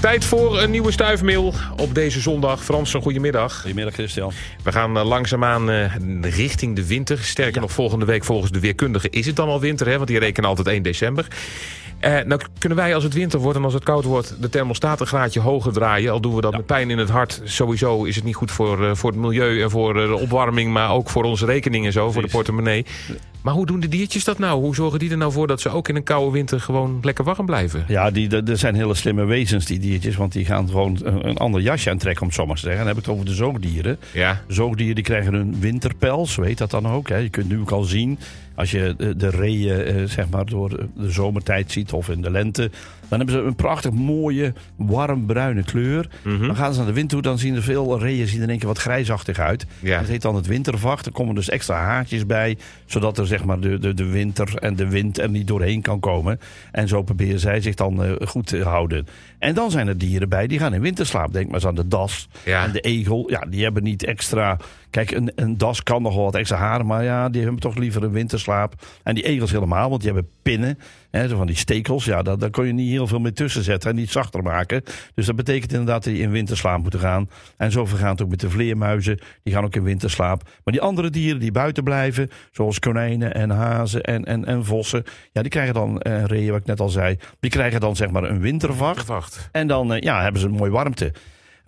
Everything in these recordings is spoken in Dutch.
Tijd voor een nieuwe stuifmeel op deze zondag. Frans, een goedemiddag. Goedemiddag Christian. We gaan uh, langzaamaan uh, richting de winter. Sterker ja. nog, volgende week volgens de weerkundigen is het dan al winter. Hè? Want die rekenen altijd 1 december. Uh, nou kunnen wij als het winter wordt en als het koud wordt... de thermostaat een graadje hoger draaien. Al doen we dat ja. met pijn in het hart. Sowieso is het niet goed voor, uh, voor het milieu en voor uh, de opwarming... maar ook voor onze rekening en zo, Precies. voor de portemonnee. Maar hoe doen de diertjes dat nou? Hoe zorgen die er nou voor dat ze ook in een koude winter... gewoon lekker warm blijven? Ja, die, er zijn hele slimme wezens, die diertjes. Want die gaan gewoon een, een ander jasje aantrekken, om het zo maar te zeggen. Dan heb ik het over de zoogdieren. Ja. Zoogdieren die krijgen een winterpels, weet dat dan ook. Hè? Je kunt nu ook al zien als je de, reeën uh, zeg maar door de zomertijd ziet of in de lente, dan hebben ze een prachtig mooie, warm bruine kleur. Mm -hmm. Dan gaan ze naar de wind toe, dan zien er veel reeën zien er in één keer wat grijsachtig uit. Ja. Dat heet dan het wintervacht. Er komen dus extra haartjes bij, zodat er zeg maar de, de, de winter en de wind er niet doorheen kan komen. En zo proberen zij zich dan uh, goed te houden. En dan zijn er dieren bij die gaan in winterslaap. Denk maar eens aan de das ja. en de egel. Ja, die hebben niet extra. Kijk, een, een das kan nog wel wat extra haren, maar ja, die hebben toch liever een winterslaap. En die egels helemaal, want die hebben pinnen. Hè, van die stekels, ja, daar, daar kun je niet heel veel mee tussen zetten en niet zachter maken. Dus dat betekent inderdaad dat die in winterslaap moeten gaan. En zo vergaan het ook met de vleermuizen. Die gaan ook in winterslaap. Maar die andere dieren die buiten blijven, zoals konijnen en hazen en, en, en vossen. Ja, die krijgen dan, eh, reeën wat ik net al zei, die krijgen dan zeg maar een wintervacht. En dan uh, ja, hebben ze een mooie warmte.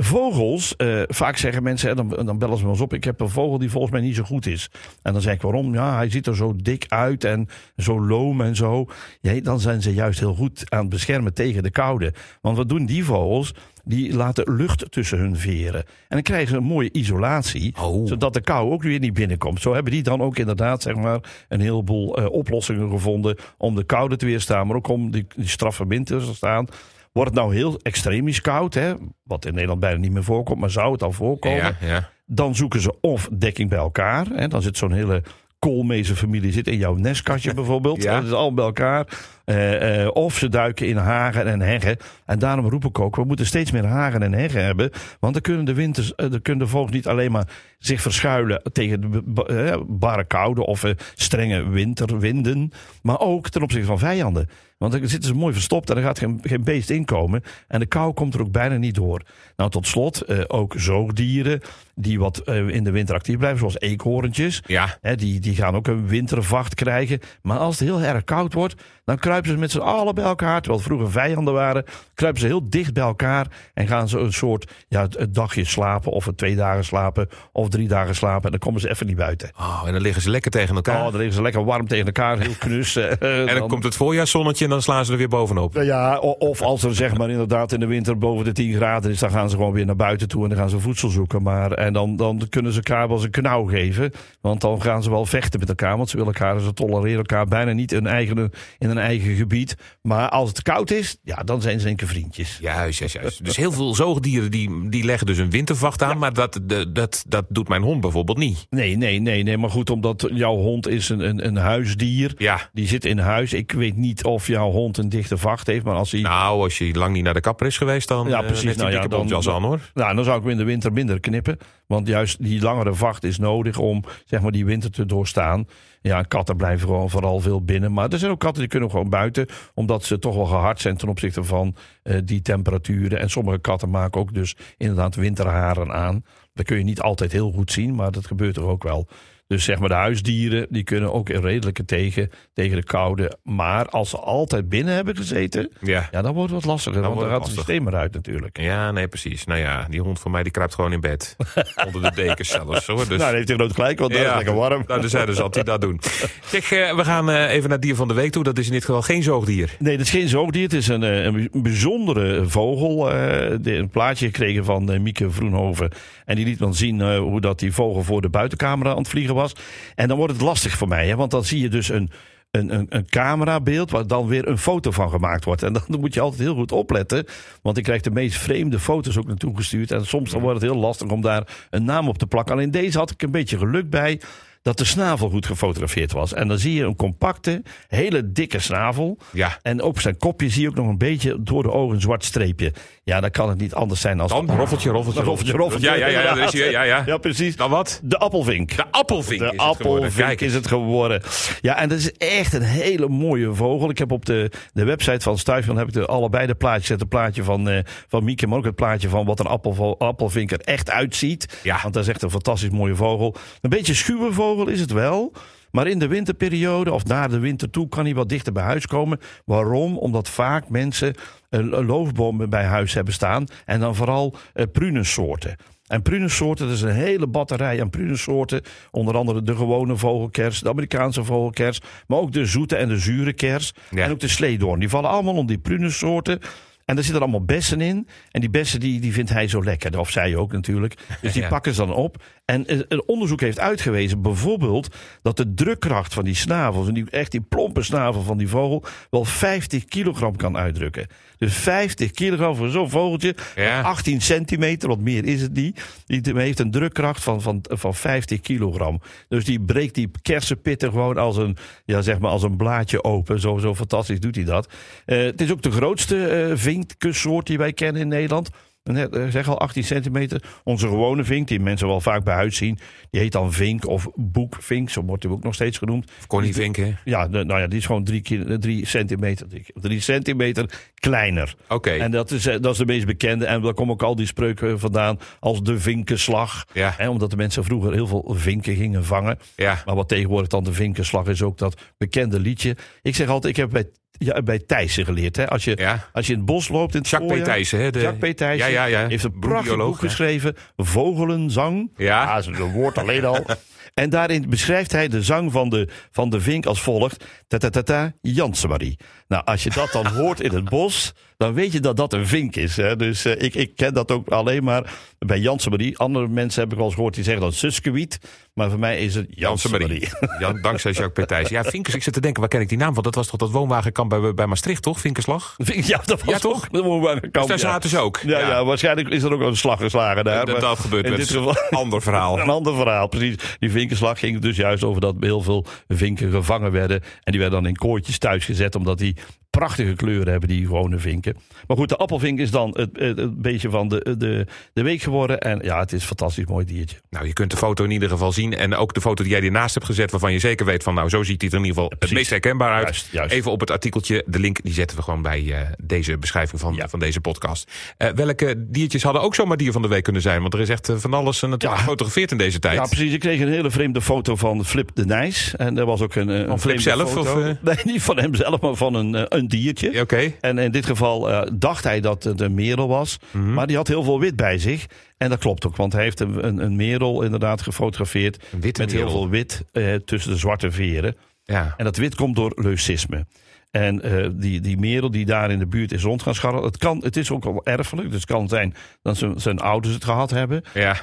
Vogels, uh, vaak zeggen mensen, dan, dan bellen ze me eens op. Ik heb een vogel die volgens mij niet zo goed is. En dan zeg ik waarom? Ja, hij ziet er zo dik uit en zo loom en zo. Ja, dan zijn ze juist heel goed aan het beschermen tegen de koude. Want wat doen die vogels? Die laten lucht tussen hun veren. En dan krijgen ze een mooie isolatie. Oh. Zodat de kou ook weer niet binnenkomt. Zo hebben die dan ook inderdaad zeg maar, een heleboel uh, oplossingen gevonden. Om de koude te weerstaan. Maar ook om die, die straffe winter te staan. Wordt het nou heel extremisch koud, hè, wat in Nederland bijna niet meer voorkomt, maar zou het dan voorkomen, ja, ja. dan zoeken ze of dekking bij elkaar. Hè, dan zit zo'n hele koolmezenfamilie zit in jouw nestkastje bijvoorbeeld. Ja. Dat is al bij elkaar. Uh, uh, of ze duiken in hagen en heggen. En daarom roep ik ook, we moeten steeds meer hagen en heggen hebben. Want dan kunnen de, winters, uh, dan kunnen de vogels niet alleen maar zich verschuilen tegen de barre koude of strenge winterwinden. Maar ook ten opzichte van vijanden. Want dan zitten ze mooi verstopt en er gaat geen, geen beest inkomen. En de kou komt er ook bijna niet door. Nou, tot slot ook zoogdieren die wat in de winter actief blijven, zoals eekhoorntjes. Ja. Hè, die, die gaan ook een wintervacht krijgen. Maar als het heel erg koud wordt, dan kruipen ze met z'n allen bij elkaar. Terwijl het vroeger vijanden waren, kruipen ze heel dicht bij elkaar. En gaan ze een soort ja, het dagje slapen, of twee dagen slapen, of drie dagen slapen. En dan komen ze even niet buiten. Oh, en dan liggen ze lekker tegen elkaar. Oh, dan liggen ze lekker warm tegen elkaar, heel knus. En dan, dan komt het voorjaarszonnetje en dan slaan ze er weer bovenop. Ja, of als er zeg maar inderdaad in de winter boven de 10 graden is, dan gaan ze gewoon weer naar buiten toe en dan gaan ze voedsel zoeken. Maar, en dan, dan kunnen ze elkaar wel eens een knauw geven. Want dan gaan ze wel vechten met elkaar. Want ze willen elkaar, ze tolereren elkaar bijna niet in, eigen, in eigen gebied. Maar als het koud is, ja, dan zijn ze een keer vriendjes. Juist, juist, juist. Dus heel veel zoogdieren die, die leggen dus een wintervacht aan. Ja. Maar dat, dat, dat, dat doet mijn hond bijvoorbeeld niet. Nee, nee, nee, nee. Maar goed, omdat jouw hond is een, een, een huisdier. Ja. Die zit in huis. Ik weet niet of jouw hond een dichte vacht heeft. Maar als hij... Nou, als je lang niet naar de kapper is geweest, dan ja, precies. Uh, nou, ja, dan, aan hoor. Nou, dan zou ik hem in de winter minder knippen. Want juist die langere vacht is nodig om zeg maar, die winter te doorstaan. Ja, katten blijven gewoon vooral veel binnen. Maar er zijn ook katten die kunnen gewoon buiten. Omdat ze toch wel gehard zijn ten opzichte van uh, die temperaturen. En sommige katten maken ook dus inderdaad winterharen aan. Dat kun je niet altijd heel goed zien, maar dat gebeurt er ook wel. Dus zeg maar de huisdieren, die kunnen ook redelijke tegen, tegen de koude. Maar als ze altijd binnen hebben gezeten, ja. ja dan wordt het wat lastiger. Dan want dan gaat het systeem eruit natuurlijk. Ja, nee, precies. Nou ja, die hond van mij die kruipt gewoon in bed. Onder de dekens zelfs. Hoor. Dus... Nou, dan heeft hij nooit gelijk, want ja. dat is lekker warm. Nou, dus zeiden ze altijd dat doen. Zeg, uh, we gaan uh, even naar het dier van de week toe. Dat is in dit geval geen zoogdier. Nee, dat is geen zoogdier. Het is een, een bijzondere vogel. een plaatje gekregen van Mieke Vroenhoven. En die liet dan zien hoe dat die vogel voor de buitencamera aan het vliegen was. En dan wordt het lastig voor mij, hè? want dan zie je dus een, een, een, een camerabeeld waar dan weer een foto van gemaakt wordt. En dan, dan moet je altijd heel goed opletten, want ik krijg de meest vreemde foto's ook naartoe gestuurd. En soms dan wordt het heel lastig om daar een naam op te plakken. Alleen deze had ik een beetje geluk bij. Dat de snavel goed gefotografeerd was. En dan zie je een compacte, hele dikke snavel. Ja. En op zijn kopje zie je ook nog een beetje door de ogen een zwart streepje. Ja, dan kan het niet anders zijn als... Dan roffeltje, roffeltje, Roffeltje, roffeltje. Ja, ja, ja, ja, daar is hij, ja, ja. Ja, precies. Dan wat? De appelvink. De appelvink De is het geworden. appelvink Kijk is het geworden. Ja, en dat is echt een hele mooie vogel. Ik heb op de, de website van Stuifjan heb ik de, allebei de plaatjes. Het plaatje van, eh van Mieke, maar ook het plaatje van wat een appelvo- appelvink er echt uitziet. Ja. Want dat is echt een fantastisch mooie vogel. Een beetje schuwe vogel is het wel. Maar in de winterperiode of naar de winter toe kan hij wat dichter bij huis komen. Waarom? Omdat vaak mensen loofboom bij huis hebben staan. En dan vooral eh prunensoorten. En prunensoorten, dat is een hele batterij aan prunensoorten. Onder andere de gewone vogelkers, de Amerikaanse vogelkers. Maar ook de zoete en de zure kers. Ja. En ook de sleedoorn. Die vallen allemaal onder die prunensoorten. En daar zitten allemaal bessen in. En die bessen die, die vindt hij zo lekker. Of zij ook natuurlijk. Dus die Ja. pakken ze dan op. En een onderzoek heeft uitgewezen bijvoorbeeld... dat de drukkracht van die snavels... en die, echt die plompe snavel van die vogel... wel 50 kilogram kan uitdrukken. Dus 50 kilogram voor zo'n vogeltje. Ja. 18 centimeter, wat meer is het niet. Die heeft een drukkracht van, van, van 50 kilogram. Dus die breekt die kersenpitten gewoon als een, ja, zeg maar als een blaadje open. Zo, zo fantastisch doet hij dat. Eh, het is ook de grootste vinkkussoort die wij kennen in Nederland. Eh, zeg al 18 centimeter. Onze gewone vink, die mensen wel vaak bij huis zien, die heet dan vink of boekvink, zo wordt hij ook nog steeds genoemd. Connie Vink, hè? Ja, de- nou ja, die is gewoon drie, drie centimeter, drie, drie centimeter kleiner. Oké. En dat is, eh, dat is de meest bekende. En daar komen ook al die spreuken vandaan als de vinkenslag. Ja. Hè, omdat de mensen vroeger heel veel vinken gingen vangen. Ja. Maar wat tegenwoordig dan de vinkenslag is ook dat bekende liedje. Ik zeg altijd, ik heb bij, ja, bij Thijssen geleerd. Hè. Als, je, Ja. als je in het bos loopt in het Jacques P. Thijssen, hè? De... Jacques P. Thijssen Ja, ja, ja. heeft een prachtig boek hè? geschreven. Vogelenzang. Ja. dat is een woord alleen al. En daarin beschrijft hij de zang van de, van de vink als volgt. Ta-ta-ta-ta, Jansenmarie. Nou, als je dat dan hoort in het bos, dan weet je dat dat een vink is. Hè? Dus eh, ik, ik ken dat ook alleen maar bij Jansenmarie. Andere mensen heb ik wel eens gehoord die zeggen dat Suskewiet. Maar voor mij is het Jansenmarie. Jansenmarie. Jan, dankzij Jacques P. Thijssen. Ja, Vinkers, ik zit te denken, waar ken ik die naam van? Dat was toch dat woonwagenkamp bij, bij Maastricht, toch? Vinkerslag? Ja, dat was Ja, toch? Dat moet maar een kamp, Daar ja. zaten ze ook. Ja, ja. waarschijnlijk is er ook een slag geslagen daar. Dat, dat gebeurt in dit geval ander verhaal. Een ander verhaal, precies. Die vinkenslag ging dus juist over dat heel veel vinken gevangen werden. En die werden dan in kooitjes thuisgezet, omdat die prachtige kleuren hebben, die gewone vinken. Maar goed, de appelvink is dan het, het, het beetje van de, de, de week geworden. En ja, het is een fantastisch mooi diertje. Nou, je kunt de foto in ieder geval zien. En ook de foto die jij ernaast hebt gezet, waarvan je zeker weet van... nou, zo ziet hij er in ieder geval het meest herkenbaar uit. Juist, juist. Even op het artikeltje. De link die zetten we gewoon bij eh, deze beschrijving van, Ja. van deze podcast. Eh, welke diertjes hadden ook zomaar dier van de week kunnen zijn? Want er is echt eh, van alles natuurlijk Ja. gefotografeerd in deze tijd. Ja, precies. Ik kreeg een hele vreemde foto van Flip de Nijs. En er was ook een, een Van Flip zelf, foto. of? Nee, niet van hem zelf, maar van een, een diertje. Oké. En in dit geval eh, dacht hij dat het een merel was. Mhm. Maar die had heel veel wit bij zich. En dat klopt ook, want hij heeft een, een, een merel inderdaad gefotografeerd. Met heel veel wit eh, tussen de zwarte veren. Ja. En dat wit komt door leucisme. En eh, die, die merel die daar in de buurt is rond gaan scharrelen. Het, kan, het is ook al erfelijk. Dus het kan zijn dat zijn, zijn ouders het gehad hebben. Ja.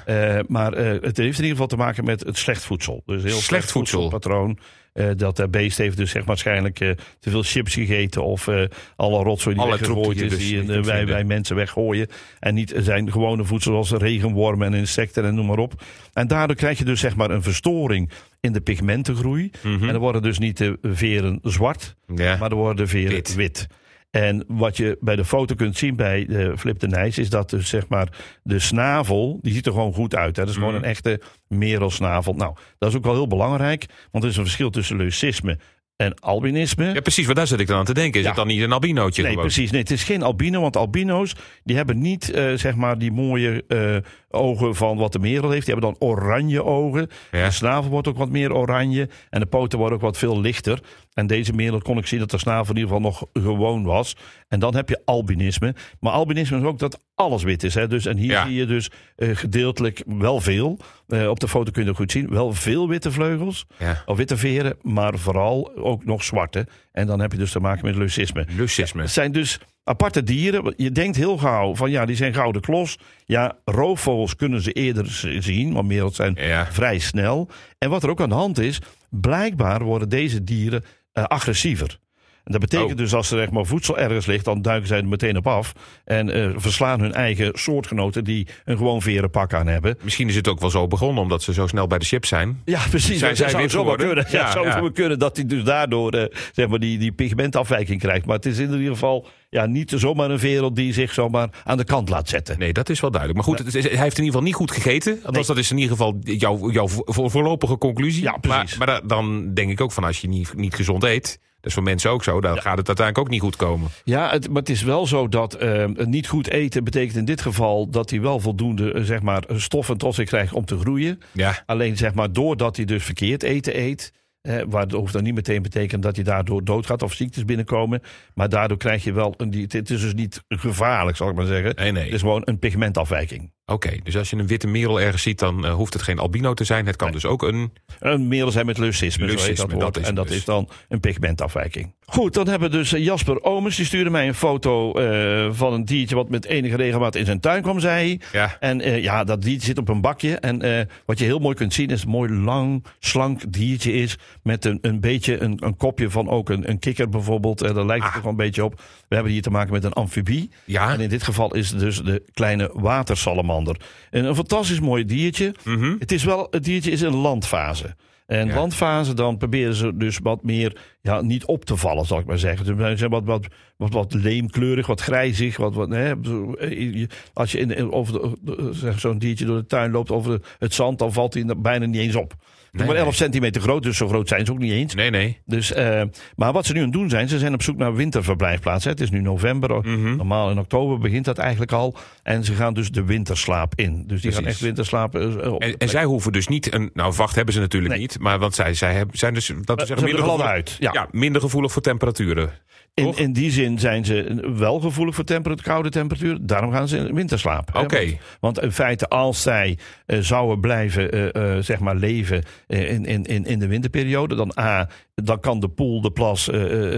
Maar het heeft in ieder geval te maken met het slecht voedsel. Dus heel slecht, voedsel. voedselpatroon. Eh, dat beest heeft dus zeg maar waarschijnlijk eh, te veel chips gegeten. Of eh, alle rotzooi die Alle weggegooid is. dus die wij, wij mensen weggooien. En niet zijn gewone voedsel zoals regenwormen en insecten en noem maar op. En daardoor krijg je dus zeg maar een verstoring in de pigmentengroei. Mhm. En dan worden dus niet de veren zwart, ja. maar dan worden de veren Wit. wit. En wat je bij de foto kunt zien bij de Flip de Nijs... is dat dus zeg maar de snavel, die ziet er gewoon goed uit. Hè? Dat is gewoon Mhm. een echte merelsnavel. Nou, dat is ook wel heel belangrijk. Want er is een verschil tussen leucisme en albinisme. ja, precies. Waar daar zit ik dan aan te denken. Is Ja. het dan niet een albinootje Nee, gewoon? precies. Nee, het is geen albino, want albino's die hebben niet eh, zeg maar die mooie eh, ogen van wat de merel heeft. Die hebben dan oranje ogen. Ja. De snavel wordt ook wat meer oranje en de poten worden ook wat veel lichter. En deze merel kon ik zien dat de snavel in ieder geval nog gewoon was. En dan heb je albinisme. Maar albinisme is ook dat alles wit is. Hè? Dus, en hier Ja. zie je dus eh, gedeeltelijk wel veel. Eh, op de foto kun je het goed zien. Wel veel witte vleugels. Ja. Of witte veren, maar vooral ook nog zwarte. En dan heb je dus te maken met leucisme. Lucisme. Het zijn dus aparte dieren. Je denkt heel gauw van ja, die zijn gouden klos. Ja, roofvogels kunnen ze eerder zien, want merels zijn Ja. vrij snel. En wat er ook aan de hand is, blijkbaar worden deze dieren eh, agressiever. En dat betekent Oh. dus als er zeg maar, voedsel ergens ligt, dan duiken zij er meteen op af. En eh, verslaan hun eigen soortgenoten die een gewoon veren pak aan hebben. Misschien is het ook wel zo begonnen omdat ze zo snel bij de chips zijn. Ja, precies. Zijn zij zou zomaar kunnen. Ja, Ja, zou ja. kunnen dat hij dus daardoor eh, zeg maar die, die pigmentafwijking krijgt. Maar het is in ieder geval ja, niet zomaar een wereld die zich zomaar aan de kant laat zetten. Nee, dat is wel duidelijk. Maar goed, het is- hij heeft in ieder geval niet goed gegeten. Althans, Nee. dat is in ieder geval jouw, jouw vo- voorlopige conclusie. Ja, precies. Maar, maar da- dan denk ik ook van als je niet, niet gezond eet... Dat is voor mensen ook zo. Dan gaat het uiteindelijk ook niet goed komen. Ja, het, maar het is wel zo dat eh, niet goed eten betekent in dit geval dat hij wel voldoende eh, zeg maar, stoffen tot zich krijgt om te groeien. Ja, Alleen zeg maar, doordat hij dus verkeerd eten eet. Eh, waar het hoeft dan niet meteen betekent dat hij daardoor doodgaat of ziektes binnenkomen. Maar daardoor krijg je wel een. Het is dus niet gevaarlijk, zal ik maar zeggen. nee, nee. Het is gewoon een pigmentafwijking. Oké, dus als je een witte merel ergens ziet, dan eh, hoeft het geen albino te zijn. Het kan dus ook een... Een merel zijn met leucisme, Leucisme, dat dat is en het dat dus. is dan een pigmentafwijking. Goed, dan hebben we dus eh, Jasper Omens. Die stuurde mij een foto eh, van een diertje wat met enige regelmaat in zijn tuin kwam, zei hij. Ja, En ja, dat diertje zit op een bakje. En wat je heel mooi kunt zien is een mooi lang, slank diertje is. Met een, een beetje een, een kopje van ook een, een kikker bijvoorbeeld. Daar lijkt het Ah. toch wel een beetje op. We hebben hier te maken met een amfibie. ja. En in dit geval is het dus de kleine watersalamander. En een fantastisch mooi diertje. Mhm. Het is wel, het diertje is in landfase. En Ja. landfase, dan proberen ze dus wat meer ja, niet op te vallen, zal ik maar zeggen. Ze zijn wat, wat, wat, wat leemkleurig, wat grijzig. Wat, wat, hè, als je in, over zeg, zo'n diertje door de tuin loopt over het zand, dan valt hij bijna niet eens op. Nee, maar 11 nee. centimeter groot, dus zo groot zijn ze ook niet eens. Nee, nee. Dus, eh, maar wat ze nu aan het doen zijn, ze zijn op zoek naar winterverblijfplaatsen. Het is nu november, Mhm. normaal in oktober begint dat eigenlijk al. En ze gaan dus de winterslaap in. Dus die gaan echt winterslapen. eh, op En, en zij hoeven dus niet een... Nou, wacht hebben ze natuurlijk Nee. niet. Maar want zij, zij hebben, zijn dus, dat we Ze zeggen, gevoelig, uit. Ja. Ja, minder gevoelig voor temperaturen. In, in die zin zijn ze wel gevoelig voor temperatuur, koude temperatuur. Daarom gaan ze in winterslaap. Oké. Want, want in feite, als zij eh, zouden blijven eh, eh, zeg maar leven in, in, in, in de winterperiode, dan A, dan kan de poel, de plas,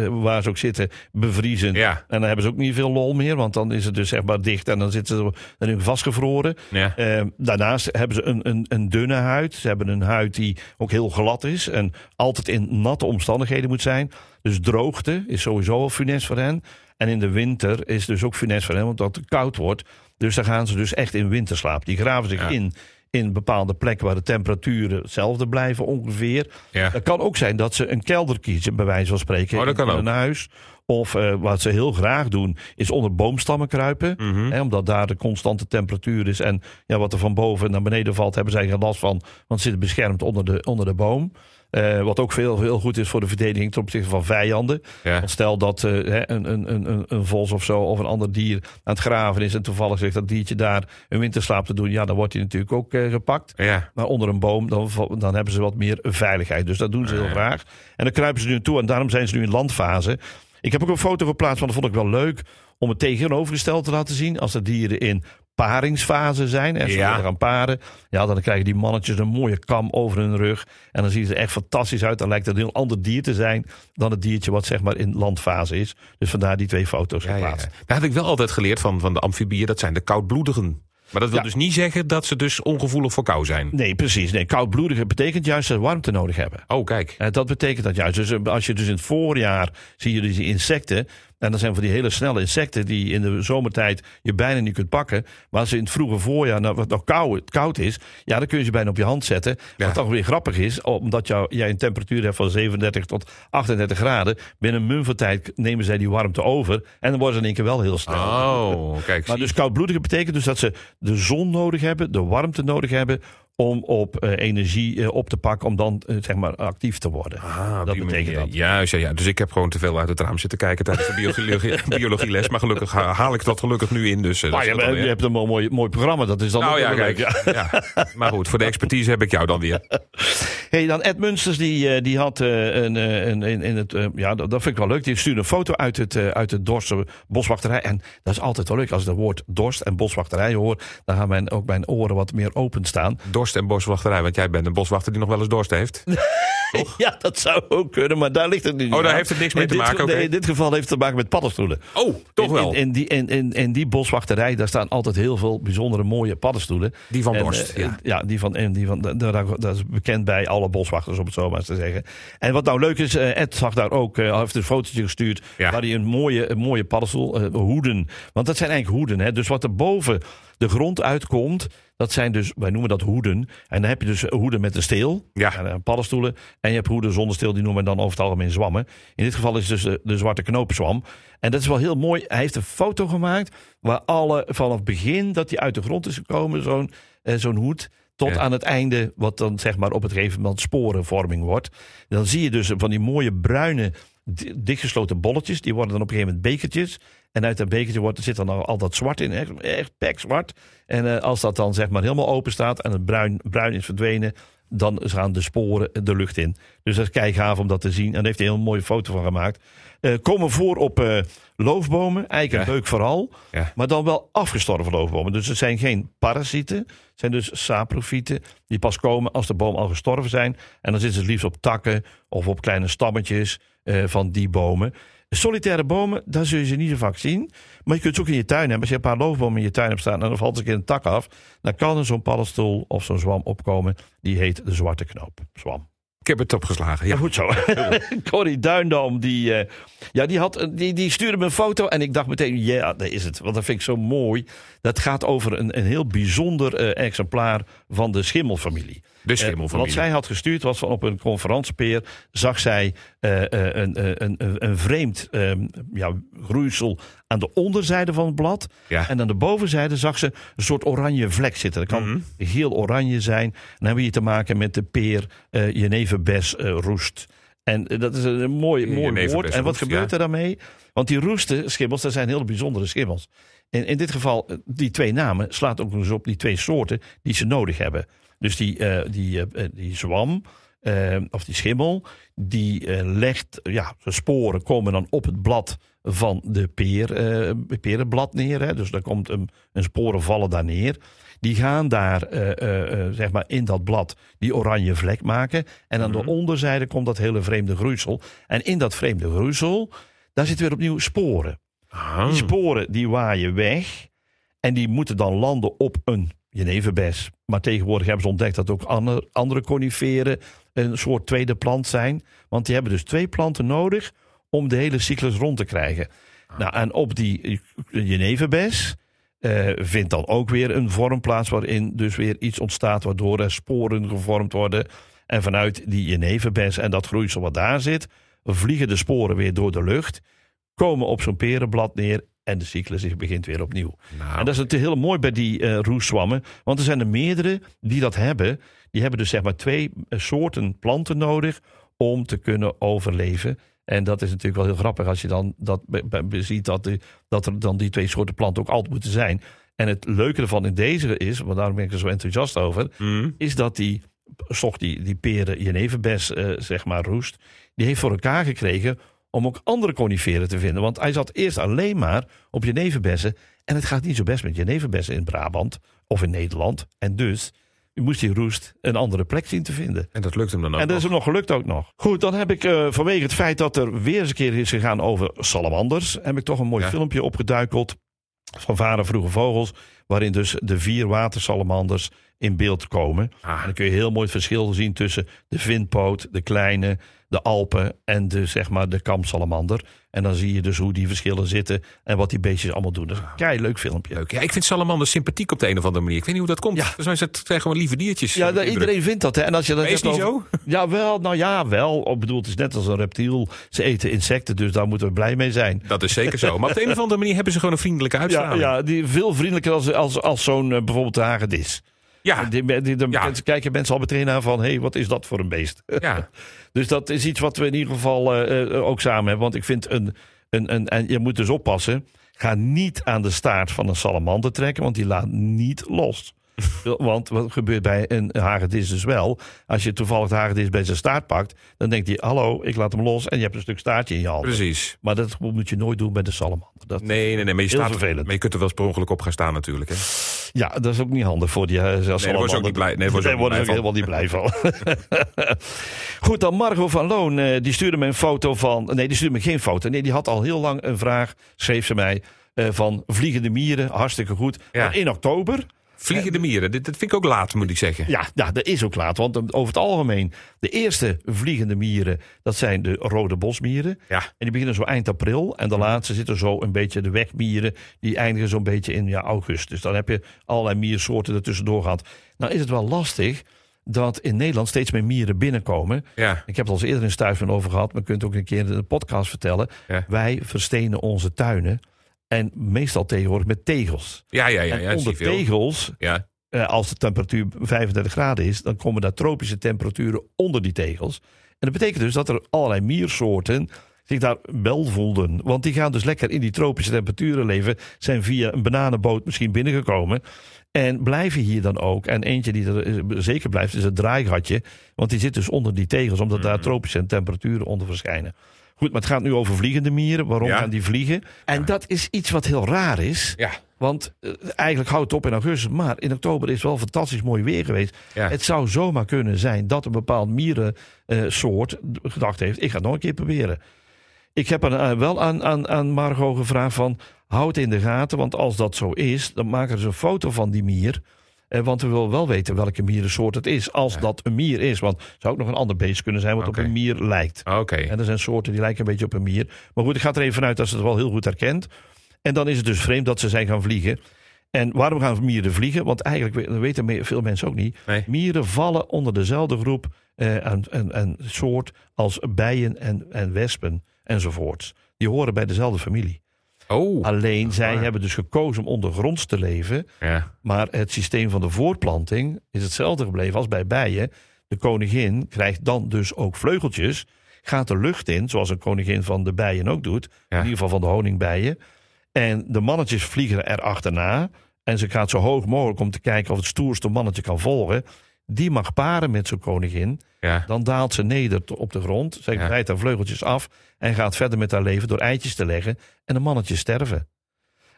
waar ze ook zitten, bevriezen. Ja, En dan hebben ze ook niet veel lol meer, want dan is het dus zeg maar dicht en dan zitten ze erin vastgevroren. ja. Eh, daarnaast hebben ze een, een, een dunne huid. Ze hebben een huid die ook heel glad is en altijd in natte omstandigheden moet zijn. Dus droogte is sowieso al funest voor hen. En in de winter is dus ook funest voor hen, omdat het koud wordt. Dus dan gaan ze dus echt in winterslaap. Die graven zich Ja. in in bepaalde plekken waar de temperaturen hetzelfde blijven ongeveer. ja. Het kan ook zijn dat ze een kelder kiezen, bij wijze van spreken, Oh, in een huis. Of eh, wat ze heel graag doen, is onder boomstammen kruipen. Mhm. Hè, omdat daar de constante temperatuur is. En ja, wat er van boven naar beneden valt, hebben zij geen last van. Want ze zitten beschermd onder de, onder de boom. Eh, wat ook veel, heel goed is voor de verdediging ten opzichte van vijanden. ja. Want stel dat eh, hè, een, een, een, een- een vos of zo of een ander dier aan het graven is. En toevallig zegt dat diertje daar een winterslaap te doen. Ja, dan wordt hij natuurlijk ook gepakt. ja. Maar onder een boom, dan, dan hebben ze wat meer veiligheid. Dus dat doen ze heel graag. En dan kruipen ze nu toe. En daarom zijn ze nu in landfase. Ik heb ook een foto geplaatst, want dat vond ik wel leuk. Om het tegenovergesteld te laten zien. Als de dieren in paringsfase zijn. En ze Ja. gaan paren. Ja, dan krijgen die mannetjes een mooie kam over hun rug. En dan zien ze er echt fantastisch uit. Dan lijkt het een heel ander dier te zijn. Dan het diertje wat zeg maar in landfase is. Dus vandaar die twee foto's Ja, ja, geplaatst. ja. Daar had ik wel altijd geleerd van, van de amfibieën. Dat zijn de koudbloedigen. Maar dat wil Ja. dus niet zeggen dat ze dus ongevoelig voor kou zijn. Nee, precies. Nee, koudbloedige betekent juist dat ze warmte nodig hebben. Oh, kijk. Eh, dat betekent dat juist. Dus eh, als je dus in het voorjaar zie je dus die insecten. En dat zijn van die hele snelle insecten die in de zomertijd je bijna niet kunt pakken. Maar als ze in het vroege voorjaar, nou, wat nog koud, koud is, ja, dan kun je ze bijna op je hand zetten. Ja. Wat dan weer grappig is, omdat jou, jij een temperatuur hebt van 37 tot 38 graden. Binnen een van tijd nemen zij die warmte over. En dan worden ze in één keer wel heel snel. Oh, kijk. Maar dus koudbloedige betekent dus dat ze de zon nodig hebben, de warmte nodig hebben om op eh, energie eh, op te pakken, om dan eh, zeg maar actief te worden. Ah, dat betekent dat. Juist, ja, ja. Dus ik heb gewoon te veel uit het raam zitten kijken tijdens de biologie, biologieles. Maar gelukkig ha- haal ik dat gelukkig nu in. Dus, Maar je, hebt een mooi, mooi programma, dat is dan Nou ook ja, kijk. Ja. Maar goed, voor de expertise heb ik jou dan weer. Hey, dan Ed Munsters, die, eh, die had eh, een, eh, een, in, in het, ja, dat, dat vind ik wel leuk. Die stuurde een foto uit het, uit het Dorse boswachterij. En dat is altijd wel leuk. Als ik het woord dorst en boswachterij hoor, dan gaan mijn, ook mijn oren wat meer openstaan. Dorst en boswachterij, want jij bent een boswachter die nog wel eens dorst heeft. toch? Ja, dat zou ook kunnen, maar daar ligt het nu niet Oh, daar aan. heeft het niks mee In te dit- maken, oké. Nee, in dit geval heeft het te maken met paddenstoelen. Oh, toch in, wel. In, in die, in, in, in die boswachterij, daar staan altijd heel veel bijzondere mooie paddenstoelen. Die van En, Dorst, eh, ja. die van, en die van dat, dat is bekend bij alle boswachters, om het zo maar eens te zeggen. En wat nou leuk is, eh, Ed zag daar ook, eh, heeft een fotootje gestuurd, Ja. waar hij een mooie, een mooie paddenstoel, hoeden. Want dat zijn eigenlijk hoeden, hè. Dus wat er boven de grond uitkomt, dat zijn dus, wij noemen dat hoeden. En dan heb je dus hoeden met een steel, Ja. en, eh, paddenstoelen. En je hebt hoeden zonder steel, die noemen we dan over het algemeen zwammen. In dit geval is het dus de, de zwarte knoopzwam. En dat is wel heel mooi. Hij heeft een foto gemaakt waar alle, vanaf het begin dat hij uit de grond is gekomen, zo'n eh, zo'n hoed, tot Ja. aan het einde, wat dan zeg maar op het gegeven moment sporenvorming wordt. En dan zie je dus van die mooie bruine, di- dichtgesloten bolletjes. Die worden dan op een gegeven moment bekertjes. En uit dat bekertje wordt, er zit dan al, al dat zwart in, echt, echt pekzwart. En eh, als dat dan zeg maar helemaal open staat en het bruin, bruin is verdwenen, dan gaan de sporen de lucht in. Dus dat is kei gaaf om dat te zien. En daar heeft hij een heel mooie foto van gemaakt. Eh, komen voor op eh, loofbomen, eiken en Ja. beuk vooral. Ja. Maar dan wel afgestorven loofbomen. Dus het zijn geen parasieten. Het zijn dus saprofieten die pas komen als de boom al gestorven zijn. En dan zitten ze het liefst op takken of op kleine stammetjes van die bomen. Solitaire bomen, daar zul je ze niet zo vaak zien. Maar je kunt ze ook in je tuin hebben. Als je een paar loofbomen in je tuin hebt staan en dan valt er een keer een tak af. Dan kan er zo'n paddenstoel of zo'n zwam opkomen. Die heet de zwarte knoop. Zwam. Ik heb het opgeslagen. Ja, Ja. goed zo. Corrie Duindam, die, eh, ja, die, had, die, die stuurde me een foto. En ik dacht meteen, ja, daar is het. Want dat vind ik zo mooi. Dat gaat over een, een heel bijzonder eh, exemplaar van de schimmelfamilie. De Eh, schimmelfamilie. wat zij had gestuurd was van op een conferentiepeer zag zij eh, eh, een, een, een, vreemd eh, ja, groeisel aan de onderzijde van het blad. Ja. En aan de bovenzijde zag ze een soort oranje vlek zitten. Dat kan Mhm. geel-oranje zijn. Dan hebben we hier te maken met de peer eh jeneverbes roest. En dat is een, mooi, mooi woord. En wat gebeurt ja. er daarmee? Want die roesten, schimmels, dat zijn hele bijzondere schimmels. En in dit geval, die twee namen slaat ook nog eens op die twee soorten die ze nodig hebben. Dus die, eh, die, eh, eh, die zwam, of die schimmel, die legt, ja, de sporen komen dan op het blad van de peer, perenblad neer. Hè. Dus daar komt een, een sporen vallen daar neer. Die gaan daar, zeg maar, in dat blad die oranje vlek maken. En aan Mhm. de onderzijde komt dat hele vreemde groeisel. En in dat vreemde groeisel, daar zitten weer opnieuw sporen. Ah. Die sporen die waaien weg. En die moeten dan landen op een jeneverbes. Maar tegenwoordig hebben ze ontdekt dat ook andere, andere coniferen een soort tweede plant zijn. Want die hebben dus twee planten nodig om de hele cyclus rond te krijgen. Nou, en op die jeneverbes eh, vindt dan ook weer een vorm plaats waarin dus weer iets ontstaat waardoor er sporen gevormd worden. En vanuit die jeneverbes en dat groeisel wat daar zit, vliegen de sporen weer door de lucht, komen op zo'n perenblad neer en de cyclus begint weer opnieuw. Nou, En dat is natuurlijk heel mooi bij die eh roeszwammen. Want er zijn er meerdere die dat hebben. Die hebben dus zeg maar twee eh, soorten planten nodig om te kunnen overleven. En dat is natuurlijk wel heel grappig als je dan dat ziet dat, de, dat er dan die twee soorten planten ook altijd moeten zijn. En het leuke ervan in deze is, want daarom ben ik er zo enthousiast over, mm, is dat die, zocht die, die peren jeneverbes, eh, zeg maar, roest, die heeft voor elkaar gekregen om ook andere coniferen te vinden. Want hij zat eerst alleen maar op jeneverbessen. En het gaat niet zo best met jeneverbessen in Brabant of in Nederland. En dus moest die roest een andere plek zien te vinden. en dat lukt hem dan ook En dat is hem nog gelukt ook nog. Goed, dan heb ik eh, vanwege het feit dat er weer eens een keer is gegaan over salamanders... heb ik toch een mooi Ja. filmpje opgeduikeld van Varen Vroege Vogels... waarin dus de vier watersalamanders in beeld komen. Ah. En dan kun je heel mooi het verschil zien tussen de vinpoot, de kleine, de alpen en de, zeg maar, de kamsalamander. En dan zie je dus hoe die verschillen zitten en wat die beestjes allemaal doen. Dat is een kei leuk filmpje. Leuk. Ja, ik vind salamanders sympathiek op de een of andere manier. Ik weet niet hoe dat komt. Ja. Volgens mij zijn het gewoon lieve diertjes. Ja, iedereen vindt dat. Hè? En als je dat is niet over- zo? Ja, wel. Nou ja, wel. Ik bedoel, het is net als een reptiel. Ze eten insecten, dus daar moeten we blij mee zijn. Dat is zeker zo. Maar op de een of andere manier hebben ze gewoon een vriendelijke Ja, uitstraling. ja die veel vriendelijker als, als, als zo'n eh, bijvoorbeeld de hagedis. Ja. Die, die, de, Ja. mensen kijken mensen al meteen aan van, hé, hey, wat is dat voor een beest? ja. Dus dat is iets wat we in ieder geval eh, eh, ook samen hebben. Want ik vind een, een, een. En je moet dus oppassen. Ga niet aan de staart van een salamander trekken, want die laat niet los. Want wat gebeurt bij een hagedis dus wel? Als je toevallig de hagedis bij zijn staart pakt, dan denkt hij: Hallo, ik laat hem los. En je hebt een stuk staartje in je hand. Precies. Maar dat moet je nooit doen bij de salamander. Dat, Nee, nee, nee. Maar je, staat, vervelend. maar je kunt er wel eens per ongeluk op gaan staan natuurlijk. Hè? Ja, dat is ook niet handig voor die uh, ze ook niet blij- nee, daar worden ze helemaal niet blij van. Goed, dan Margot van Loon. eh, die stuurde me een foto van... Nee, die stuurde me geen foto. Nee, die had al heel lang een vraag, schreef ze mij... eh, van vliegende mieren, hartstikke goed. Ja. Maar in oktober... Vliegende mieren, dit, dit vind ik ook laat, moet ik zeggen. Ja, ja, dat is ook laat. Want over het algemeen, de eerste vliegende mieren... dat zijn de rode bosmieren. Ja. En die beginnen zo eind april. En de laatste zitten zo een beetje de wegmieren. Die eindigen zo'n beetje in ja, augustus. Dus dan heb je allerlei miersoorten ertussendoor gehad. Nou is het wel lastig dat in Nederland steeds meer mieren binnenkomen. Ja. Ik heb het al eens eerder in Stuifman over gehad. Maar je kunt ook een keer in de podcast vertellen. Ja. Wij verstenen onze tuinen. En meestal tegenwoordig met tegels. Ja, ja, ja. onder tegels Ja. eh, als de temperatuur 35 graden is, dan komen daar tropische temperaturen onder die tegels. En dat betekent dus dat er allerlei miersoorten zich daar wel voelden. Want die gaan dus lekker in die tropische temperaturen leven. Zijn via een bananenboot misschien binnengekomen. En blijven hier dan ook. En eentje die er eh, zeker blijft is het draaigatje. Want die zit dus onder die tegels, omdat daar tropische temperaturen onder verschijnen. Goed, maar het gaat nu over vliegende mieren. Waarom Ja. gaan die vliegen? En dat is iets wat heel raar is. Ja. Want eh, eigenlijk houdt het op in augustus. Maar in oktober is wel fantastisch mooi weer geweest. Ja. Het zou zomaar kunnen zijn dat een bepaald mierensoort gedacht heeft... ik ga het nog een keer proberen. Ik heb er, eh, wel aan, aan, aan Margot gevraagd van... houd in de gaten, want als dat zo is... dan maken ze een foto van die mier... Eh, want we willen wel weten welke mierensoort het is. Als dat een mier is. Want het zou ook nog een ander beest kunnen zijn wat op een mier lijkt. Oké. En er zijn soorten die lijken een beetje op een mier. Maar goed, ik ga er even vanuit dat ze het wel heel goed herkent. En dan is het dus vreemd dat ze zijn gaan vliegen. En waarom gaan mieren vliegen? Want eigenlijk weten veel mensen ook niet. Nee. Mieren vallen onder dezelfde groep eh, en, en, en soort als bijen en, en wespen enzovoorts. Die horen bij dezelfde familie. Oh. Alleen zij waar. hebben dus gekozen om ondergronds te leven. Ja. Maar het systeem van de voortplanting is hetzelfde gebleven als bij bijen. De koningin krijgt dan dus ook vleugeltjes. Gaat de lucht in, zoals een koningin van de bijen ook doet. Ja. In ieder geval van de honingbijen. En de mannetjes vliegen er achterna. En ze gaat zo hoog mogelijk om te kijken of het stoerste mannetje kan volgen. Die mag paren met zijn koningin. Ja. Dan daalt ze neder op de grond. Zij Ja. breidt haar vleugels af. En gaat verder met haar leven door eitjes te leggen. En de mannetjes sterven.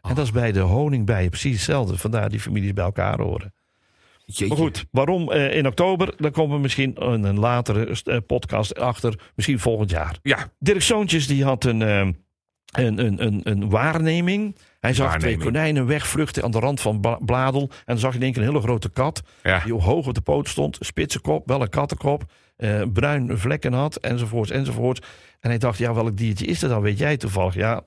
En dat is bij de honingbijen precies hetzelfde. Vandaar die families bij elkaar horen. Jeetje. Maar goed, waarom eh, in oktober? Dan komen we misschien in een latere eh, podcast achter. Misschien volgend jaar. Ja. Dirk Zoontjes die had een, eh, een, een, een, een waarneming. Hij zag twee konijnen wegvluchten aan de rand van Bla- Bladel. En dan zag je in één keer een hele grote kat. Ja. Die hoog op de poot stond. Spitse kop, wel een kattenkop. eh, bruin vlekken had, enzovoorts, enzovoorts. En hij dacht, ja, welk diertje is dat dan? Weet jij toevallig? Ja,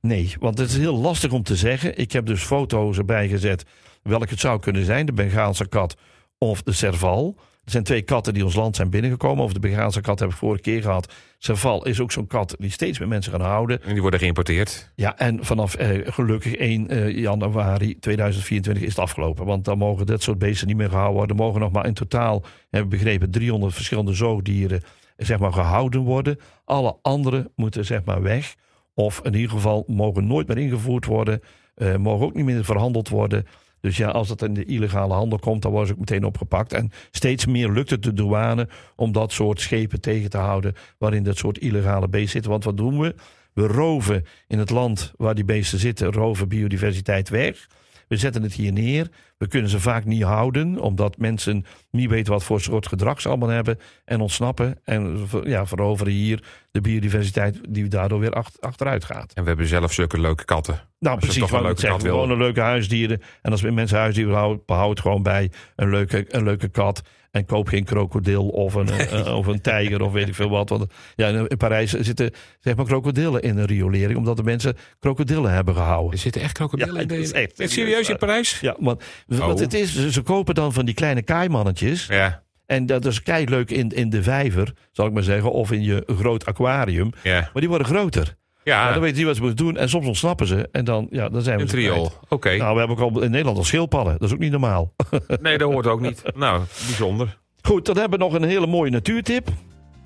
nee, want het is heel lastig om te zeggen. Ik heb dus foto's erbij gezet welke het zou kunnen zijn. De Bengaalse kat of de Serval. Er zijn twee katten die ons land zijn binnengekomen. Over de Bengaalse kat heb ik vorige keer gehad. Serval is ook zo'n kat die steeds meer mensen gaan houden. En die worden geïmporteerd. Ja, en vanaf eh, gelukkig 1 eh, januari 2024 is het afgelopen. Want dan mogen dit soort beesten niet meer gehouden worden. Er mogen nog maar in totaal, hebben we begrepen, 300 verschillende zoogdieren zeg maar, gehouden worden. Alle andere moeten zeg maar weg. Of in ieder geval mogen nooit meer ingevoerd worden. eh, mogen ook niet meer verhandeld worden. Dus ja, als dat in de illegale handel komt, dan ze ook meteen opgepakt. En steeds meer lukt het de douane om dat soort schepen tegen te houden. waarin dat soort illegale beesten zitten. Want wat doen we? We roven in het land waar die beesten zitten, roven biodiversiteit weg. We zetten het hier neer. We kunnen ze vaak niet houden, omdat mensen niet weten wat voor soort gedrag ze allemaal hebben en ontsnappen. En ja, veroveren hier de biodiversiteit die daardoor weer acht- achteruit gaat. En we hebben zelf zulke leuke katten. Nou, precies toch een leuke zeg. kat wil. Gewoon een leuke huisdieren. En als mensen huisdieren houden, behoud gewoon bij een leuke, een leuke kat. En koop geen krokodil of een, eh, of een tijger of weet ik veel wat. Want ja, in Parijs zitten zeg maar krokodillen in een riolering. Omdat de mensen krokodillen hebben gehouden. Er zitten echt krokodillen Ja, in de... echt Echt serieus, in ja. Parijs? Ja, want Oh. wat het is, ze, kopen dan van die kleine kaaimannetjes. Ja. En dat is kei leuk in, in de vijver, zal ik maar zeggen. Of in je groot aquarium. Ja. Maar die worden groter. Ja, Ja, dan weet je wat ze moeten doen. En soms ontsnappen ze. En dan, ja, dan zijn we een triool. Oké. Nou, we hebben ook al in Nederland al schildpadden. Dat is ook niet normaal. Nee, dat hoort ook niet. Nou, bijzonder. Goed, dan hebben we nog een hele mooie natuurtip.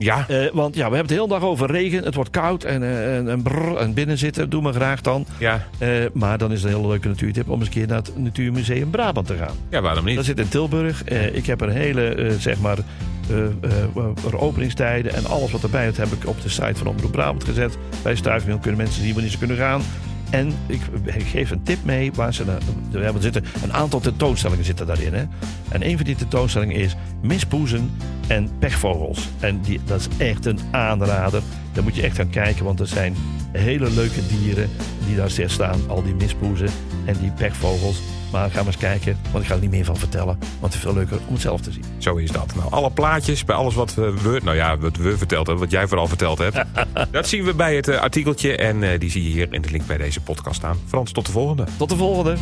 Ja, Eh, want ja, we hebben het de hele dag over regen. Het wordt koud en, eh, en, en, brrr, en binnen zitten. Doe maar graag dan. ja. Eh, maar dan is het een hele leuke natuurtip om eens een keer naar het Natuurmuseum Brabant te gaan. ja waarom niet? Dat zit in Tilburg. Ik heb er hele, zeg maar, openingstijden en alles wat erbij hoort heb ik op de site van Omroep Brabant gezet. Bij Stuifmeel kunnen mensen zien wanneer ze kunnen gaan. En ik, geef een tip mee waar ze naar, hebben zitten, een aantal tentoonstellingen zitten daarin. Hè? En een van die tentoonstellingen is mispoezen en pechvogels. En die, dat is echt een aanrader. Daar moet je echt gaan kijken, want er zijn hele leuke dieren die daar staan. Al die mispoezen en die pechvogels. Maar ga maar eens kijken, want ik ga er niet meer van vertellen. Want het is veel leuker om het zelf te zien. Zo is dat. Nou, alle plaatjes bij alles wat we, nou ja, wat we verteld hebben, wat jij vooral verteld hebt. dat zien we bij het eh, artikeltje en eh, die zie je hier in de link bij deze podcast staan. Frans, tot de volgende. Tot de volgende.